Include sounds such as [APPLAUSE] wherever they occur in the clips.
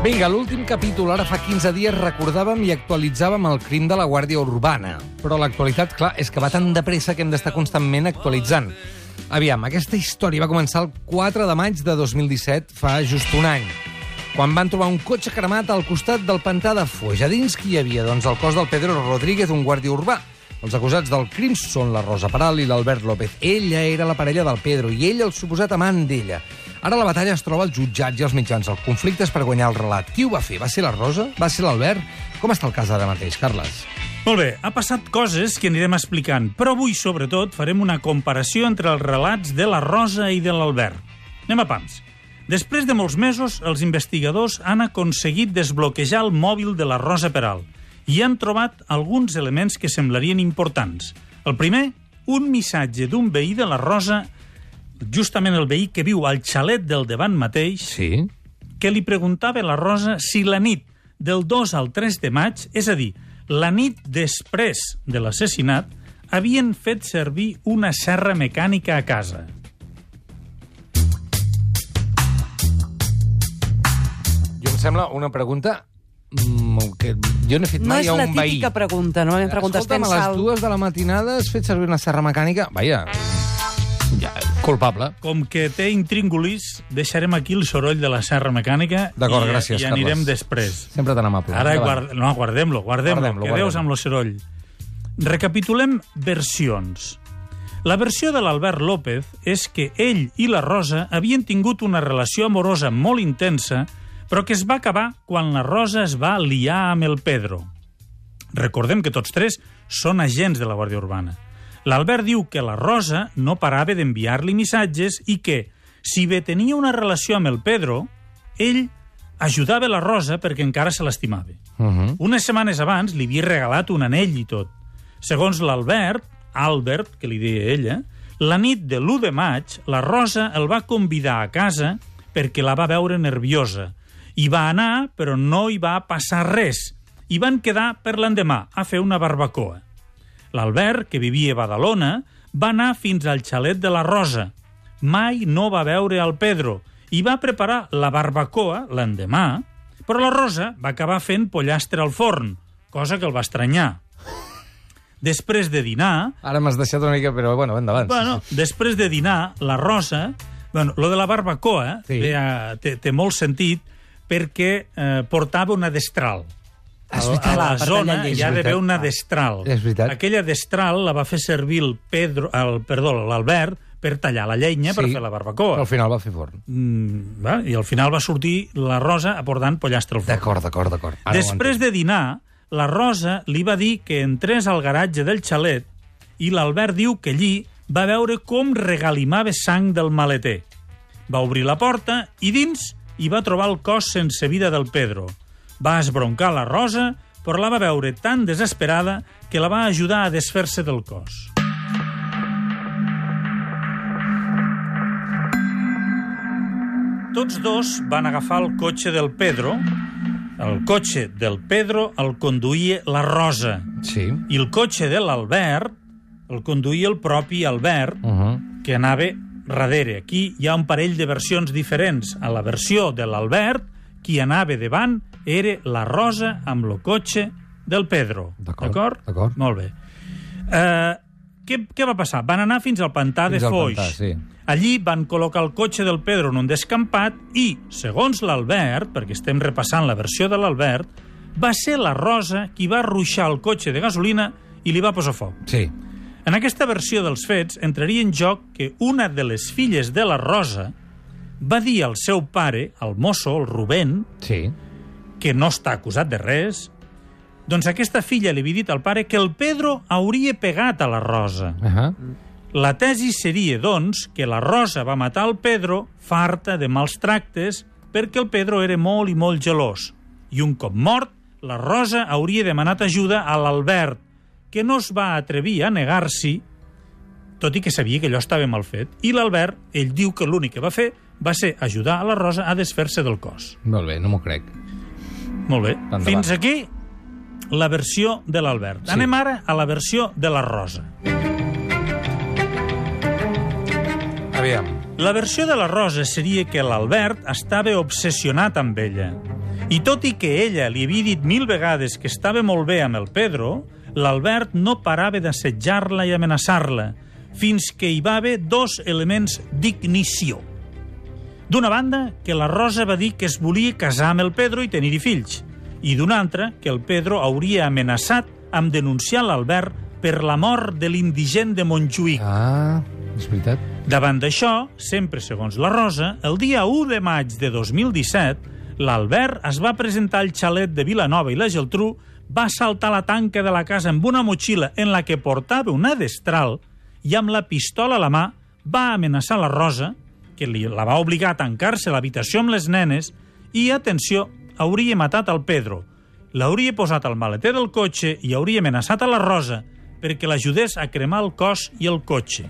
Vinga, l'últim capítol, ara fa 15 dies, recordàvem i actualitzàvem el crim de la Guàrdia Urbana. Però l'actualitat, clar, és que va tan de pressa que hem d'estar constantment actualitzant. Aviam, aquesta història va començar el 4 de maig de 2017, fa just un any, quan van trobar un cotxe cremat al costat del pantà de Foix. A dins qui hi havia? Doncs el cos del Pedro Rodríguez, un guàrdia urbà. Els acusats del crim són la Rosa Peral i l'Albert López. Ella era la parella del Pedro i ell el suposat amant d'ella. Ara la batalla es troba als jutjats i als mitjans. El conflicte és per guanyar el relat. Qui ho va fer? Va ser la Rosa? Va ser l'Albert? Com està el cas ara mateix, Carles? Molt bé, ha passat coses que anirem explicant, però avui, sobretot, farem una comparació entre els relats de la Rosa i de l'Albert. Anem a pams. Després de molts mesos, els investigadors han aconseguit desbloquejar el mòbil de la Rosa Peral i han trobat alguns elements que semblarien importants. El primer, un missatge d'un veí de la Rosa, justament el veí que viu al xalet del davant mateix, Sí? que li preguntava a la Rosa si la nit del 2 al 3 de maig, és a dir, la nit després de l'assassinat, havien fet servir una serra mecànica a casa. Jo em sembla una pregunta mm, que jo no he fet No mai és a la un veí. típica pregunta, no? Escolta'm, a les dues de la matinada has fet servir una serra mecànica? Vaja, ja, culpable. Com que té intríngulis, deixarem aquí el soroll de la serra mecànica D'acord, i, gràcies, i anirem Carles. després. Sempre tan amable. Ara guard... no, guardem-lo, guardem-lo, Guardem-lo, quedeu-vos amb el soroll. Recapitulem versions. La versió de l'Albert López és que ell i la Rosa havien tingut una relació amorosa molt intensa, però que es va acabar quan la Rosa es va liar amb el Pedro. Recordem que tots tres són agents de la Guàrdia Urbana. L'Albert diu que la Rosa no parava d'enviar-li missatges i que, si bé tenia una relació amb el Pedro, ell ajudava la Rosa perquè encara se l'estimava. Uh -huh. Unes setmanes abans li havia regalat un anell i tot. Segons l'Albert, Albert, que li deia ella, la nit de l'1 de maig, la Rosa el va convidar a casa perquè la va veure nerviosa. Hi va anar, però no hi va passar res. I van quedar per l'endemà a fer una barbacoa. L'Albert, que vivia a Badalona, va anar fins al xalet de la Rosa. Mai no va veure el Pedro i va preparar la barbacoa l'endemà, però la Rosa va acabar fent pollastre al forn, cosa que el va estranyar. Després de dinar, Ara m'has deixat una mica, però bueno, endavant. bueno, després de dinar, la Rosa... Bueno, lo de la barbacoa Sí. sí. té, té molt sentit perquè eh, portava una destral. És A- veritat, a la per zona hi ha d'haver una destral. És veritat. Aquella destral la va fer servir el Pedro, el, perdó, l'Albert per tallar la llenya per Sí, fer la barbacoa. Però al final va fer forn. Mm, va? I al final va sortir la Rosa aportant pollastre al forn. D'acord, d'acord, d'acord. Després de dinar, la Rosa li va dir que entrés al garatge del xalet i l'Albert diu que allí va veure com regalimava sang del maleter. Va obrir la porta i dins hi va trobar el cos sense vida del Pedro. Va esbroncar la Rosa, però la va veure tan desesperada que la va ajudar a desfer-se del cos. Tots dos van agafar el cotxe del Pedro. El cotxe del Pedro el conduïa la Rosa Sí. i el cotxe de l'Albert el conduïa el propi Albert, Uh -huh. que anava darrere. Aquí hi ha un parell de versions diferents. A la versió de l'Albert, qui anava davant era la Rosa amb el cotxe del Pedro. D'acord, D'acord? Molt bé. Uh, què, què va passar? Van anar fins al pantà Fins de al Foix. pantà, sí. Allí van col·locar el cotxe del Pedro en un descampat i, segons l'Albert, perquè estem repassant la versió de l'Albert, va ser la Rosa qui va ruixar el cotxe de gasolina i li va posar foc. Sí. En aquesta versió dels fets entraria en joc que una de les filles de la Rosa va dir al seu pare, al mosso, el Rubén, Sí. Que no està acusat de res, doncs aquesta filla li havia dit al pare que el Pedro hauria pegat a la Rosa. Uh -huh. La tesi seria, doncs, que la Rosa va matar el Pedro farta de mals tractes perquè el Pedro era molt i molt gelós. I un cop mort, la Rosa hauria demanat ajuda a l'Albert, que no es va atrevir a negar-s'hi tot i que sabia que allò estava mal fet. I l'Albert, ell diu que l'únic que va fer va ser ajudar a la Rosa a desfer-se del cos. Molt bé, no m'ho crec. Molt bé. Endavant. Fins aquí la versió de l'Albert. Sí. Anem ara a la versió de la Rosa. Aviam. La versió de la Rosa seria que l'Albert estava obsessionat amb ella. I tot i que ella li havia dit mil vegades que estava molt bé amb el Pedro, l'Albert no parava d'assetjar-la i amenaçar-la, fins que hi va haver dos elements d'ignició. D'una banda, que la Rosa va dir que es volia casar amb el Pedro i tenir fills, i d'una altra, que el Pedro hauria amenaçat amb denunciar l'Albert per la mort de l'indigent de Montjuïc. Ah, és veritat. Davant d'això, sempre segons la Rosa, el dia 1 de maig de 2017, l'Albert es va presentar al xalet de Vilanova i la Geltrú, va saltar la tanca de la casa amb una motxilla en la que portava una destral i amb la pistola a la mà va amenaçar la Rosa, que li, la va obligar a tancar-se a l'habitació amb les nenes i, atenció, hauria matat el Pedro. L'hauria posat al maleter del cotxe i hauria amenaçat a la Rosa perquè l'ajudés a cremar el cos i el cotxe.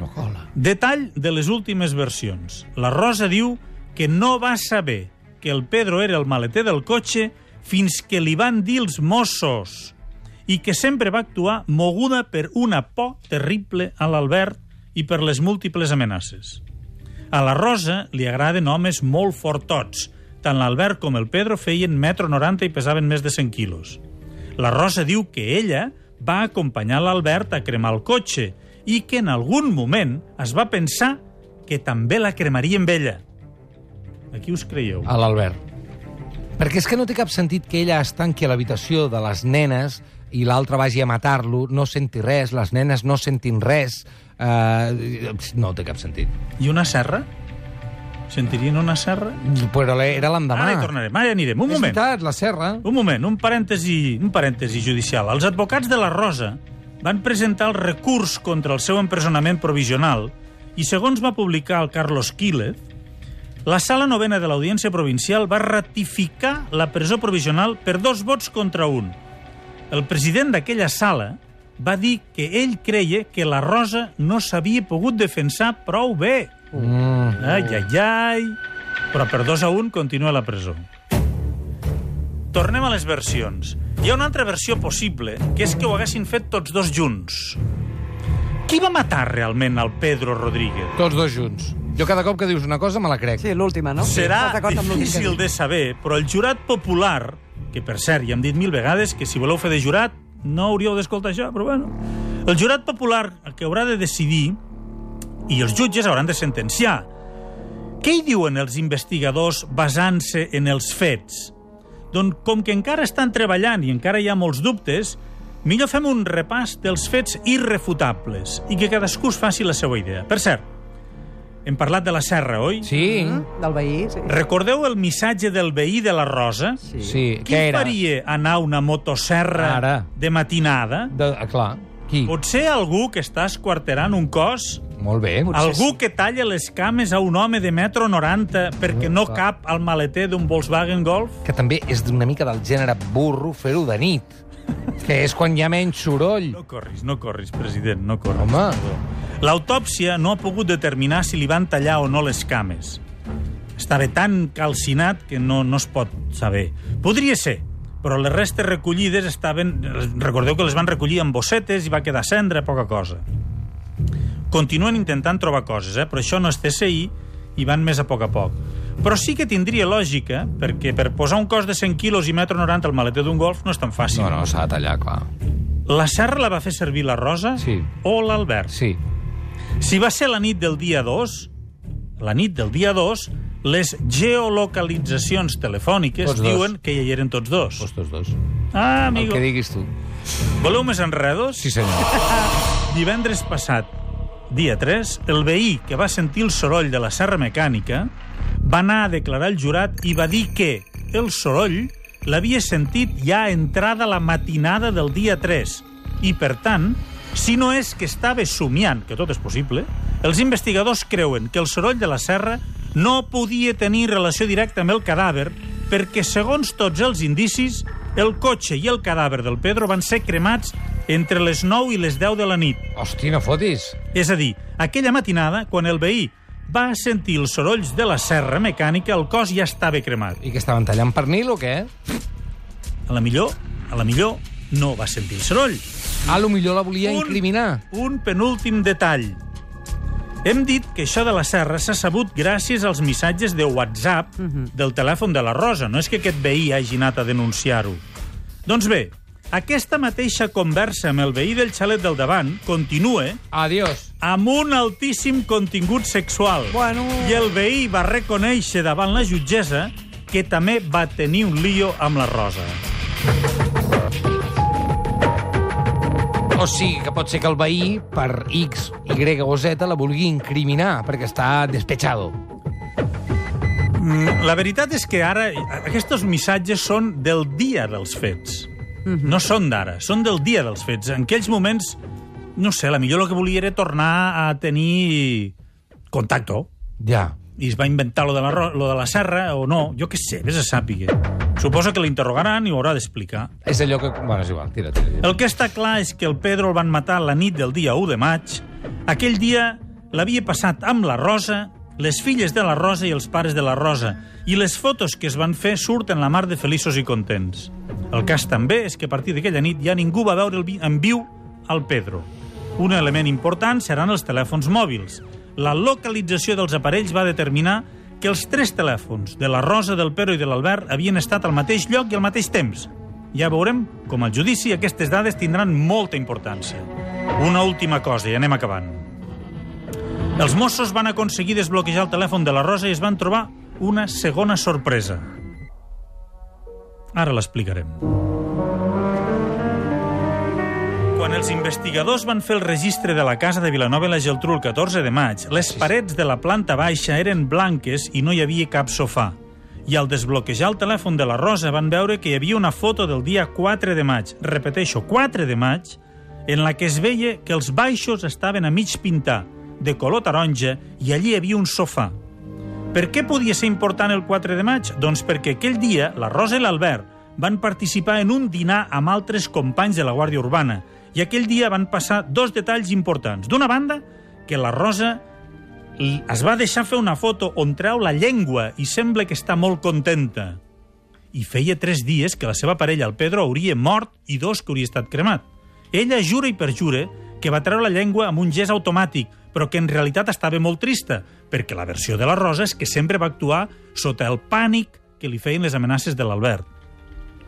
No cola. Detall de les últimes versions. La Rosa diu que no va saber que el Pedro era el maleter del cotxe fins que li van dir els Mossos i que sempre va actuar moguda per una por terrible a l'Albert i per les múltiples amenaces. A la Rosa li agraden homes molt fortots. Tant l'Albert com el Pedro feien metro 90 i pesaven més de 100 quilos. La Rosa diu que ella va acompanyar l'Albert a cremar el cotxe i que en algun moment es va pensar que també la cremaria amb ella. A qui us creieu? A l'Albert. Perquè és que no té cap sentit que ella es tanqui a l'habitació de les nenes i l'altre vagi a matar-lo, no senti res, les nenes no sentin res... Uh, no té cap sentit. I una serra? Sentirien una serra? Però era l'endemà. Ara hi tornarem, ara hi anirem. Un És moment. veritat, la serra. Un moment, un parèntesi, un parèntesi judicial. Els advocats de la Rosa van presentar el recurs contra el seu empresonament provisional i, segons va publicar el Carlos Quílez, la sala novena de l'Audiència Provincial va ratificar la presó provisional per dos vots contra un. El president d'aquella sala va dir que ell creia que la Rosa no s'havia pogut defensar prou bé. Mm. Ai, ai, ai... Però per dos a un continua a la presó. Tornem a les versions. Hi ha una altra versió possible, que és que ho haguessin fet tots dos junts. Qui va matar realment al Pedro Rodríguez? Tots dos junts. Jo cada cop que dius una cosa me la crec. Sí, l'última, no? Serà que difícil de saber, però el jurat popular, que per cert, ja hem dit mil vegades que si voleu fer de jurat no hauríeu d'escoltar això, però bueno. El jurat popular el que haurà de decidir i els jutges hauran de sentenciar. Què hi diuen els investigadors basant-se en els fets? Doncs com que encara estan treballant i encara hi ha molts dubtes, millor fem un repàs dels fets irrefutables i que cadascú es faci la seva idea. Per cert, hem parlat de la serra, oi? Sí, Mm? Del veí, sí. Recordeu el missatge del veí de la Rosa? Sí. sí. Qui Què era? faria anar una motosserra Ara. de matinada? De, ah, clar. Qui? Potser algú que està esquarterant un cos? Molt bé. Algú que talla les cames a un home de metro 90 perquè no cap al maleter d'un Volkswagen Golf? Que també és d'una mica del gènere burro fer-ho de nit. Que és quan hi ha menys soroll. No corris, no corris, president, no corris. Home. L'autòpsia no ha pogut determinar si li van tallar o no les cames. Estava tan calcinat que no, no es pot saber. Podria ser, però les restes recollides estaven... Recordeu que les van recollir amb bossetes i va quedar cendra, poca cosa. Continuen intentant trobar coses, eh? però això no és TSI i van més a poc a poc. Però sí que tindria lògica, perquè per posar un cos de 100 quilos i metro 90 al maleter d'un golf no és tan fàcil. No, no, s'ha de tallar, clar. La serra la va fer servir la Rosa Sí. o l'Albert? Sí. Si va ser la nit del dia 2, la nit del dia 2, les geolocalitzacions telefòniques Tots dos. diuen que hi eren tots dos. Tots dos dos. Ah, El amigo. que diguis tu. Voleu més enredos? Sí, senyor. [LAUGHS] Divendres passat, dia 3, el veí que va sentir el soroll de la serra mecànica va anar a declarar al jurat i va dir que el soroll l'havia sentit ja entrada la matinada del dia 3 i, per tant, si no és que estava somiant, que tot és possible, els investigadors creuen que el soroll de la serra no podia tenir relació directa amb el cadàver perquè, segons tots els indicis, el cotxe i el cadàver del Pedro van ser cremats entre les 9 i les 10 de la nit. Hosti, no fotis. És a dir, aquella matinada, quan el veí va sentir els sorolls de la serra mecànica, el cos ja estava cremat. I que estaven tallant pernil o què? A la millor, a la millor, no va sentir el soroll. A lo millor la volia Un- incriminar. Un penúltim detall. Hem dit que això de la serra s'ha sabut gràcies als missatges de WhatsApp del telèfon de la Rosa. No és que aquest veí hagi anat a denunciar-ho. Doncs bé, aquesta mateixa conversa amb el veí del xalet del davant continua Adiós. amb un altíssim contingut sexual. Bueno. I el veí va reconèixer davant la jutgessa que també va tenir un lío amb la Rosa. O sigui que pot ser que el veí, per X, Y o Z, la vulgui incriminar, perquè està despechado. Mm, La veritat és que ara aquests missatges són del dia dels fets. No són d'ara, són del dia dels fets. En aquells moments, no sé, la millor el que volia era tornar a tenir contacte. Ja. I es va inventar lo de la, lo de la serra o no. Jo què sé, vés a sàpiga. Suposo que l'interrogaran i ho haurà d'explicar. És allò que... Bueno, és igual, tira, tira. tira. El que està clar és que el Pedro el van matar la nit del dia 1 de maig. Aquell dia l'havia passat amb la Rosa, les filles de la Rosa i els pares de la Rosa, i les fotos que es van fer surten la mar de feliços i contents. El cas també és que a partir d'aquella nit ja ningú va veure el vi- en viu al Pedro. Un element important seran els telèfons mòbils. La localització dels aparells va determinar que els tres telèfons de la Rosa, del Pedro i de l'Albert havien estat al mateix lloc i al mateix temps. Ja veurem com al judici aquestes dades tindran molta importància. Una última cosa, i anem acabant. Els Mossos van aconseguir desbloquejar el telèfon de la Rosa i es van trobar una segona sorpresa. Ara l'explicarem. Quan els investigadors van fer el registre de la casa de Vilanova i la Geltrú el 14 de maig, les parets de la planta baixa eren blanques i no hi havia cap sofà. I al desbloquejar el telèfon de la Rosa van veure que hi havia una foto del dia 4 de maig, repeteixo, 4 de maig, en la que es veia que els baixos estaven a mig pintar, de color taronja, i allí hi havia un sofà. Per què podia ser important el 4 de maig? Doncs perquè aquell dia la Rosa i l'Albert van participar en un dinar amb altres companys de la Guàrdia Urbana i aquell dia van passar dos detalls importants. D'una banda, que la Rosa es va deixar fer una foto on treu la llengua i sembla que està molt contenta. I feia tres dies que la seva parella, el Pedro, hauria mort i dos que hauria estat cremat. Ella jura i perjura que va treure la llengua amb un gest automàtic, però que en realitat estava molt trista, perquè la versió de la Rosa és que sempre va actuar sota el pànic que li feien les amenaces de l'Albert.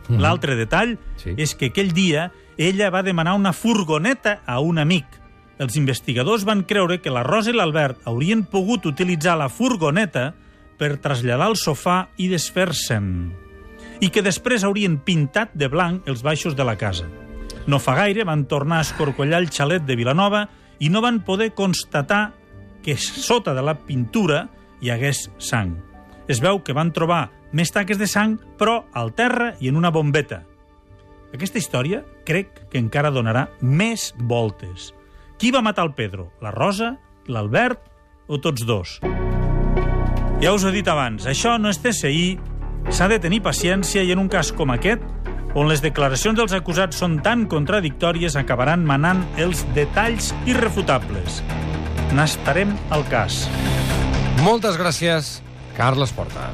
L'altre detall Sí. és que aquell dia ella va demanar una furgoneta a un amic. Els investigadors van creure que la Rosa i l'Albert haurien pogut utilitzar la furgoneta per traslladar el sofà i desfer-se'n. I que després haurien pintat de blanc els baixos de la casa. No fa gaire van tornar a escorcollar el xalet de Vilanova i no van poder constatar que sota de la pintura hi hagués sang. Es veu que van trobar més taques de sang, però al terra i en una bombeta. Aquesta història crec que encara donarà més voltes. Qui va matar el Pedro? La Rosa, l'Albert o tots dos? Ja us he dit abans, això no és TSI, s'ha de tenir paciència i en un cas com aquest, on les declaracions dels acusats són tan contradictòries, acabaran manant els detalls irrefutables. N'estarem al cas. Moltes gràcies, Carles Porta.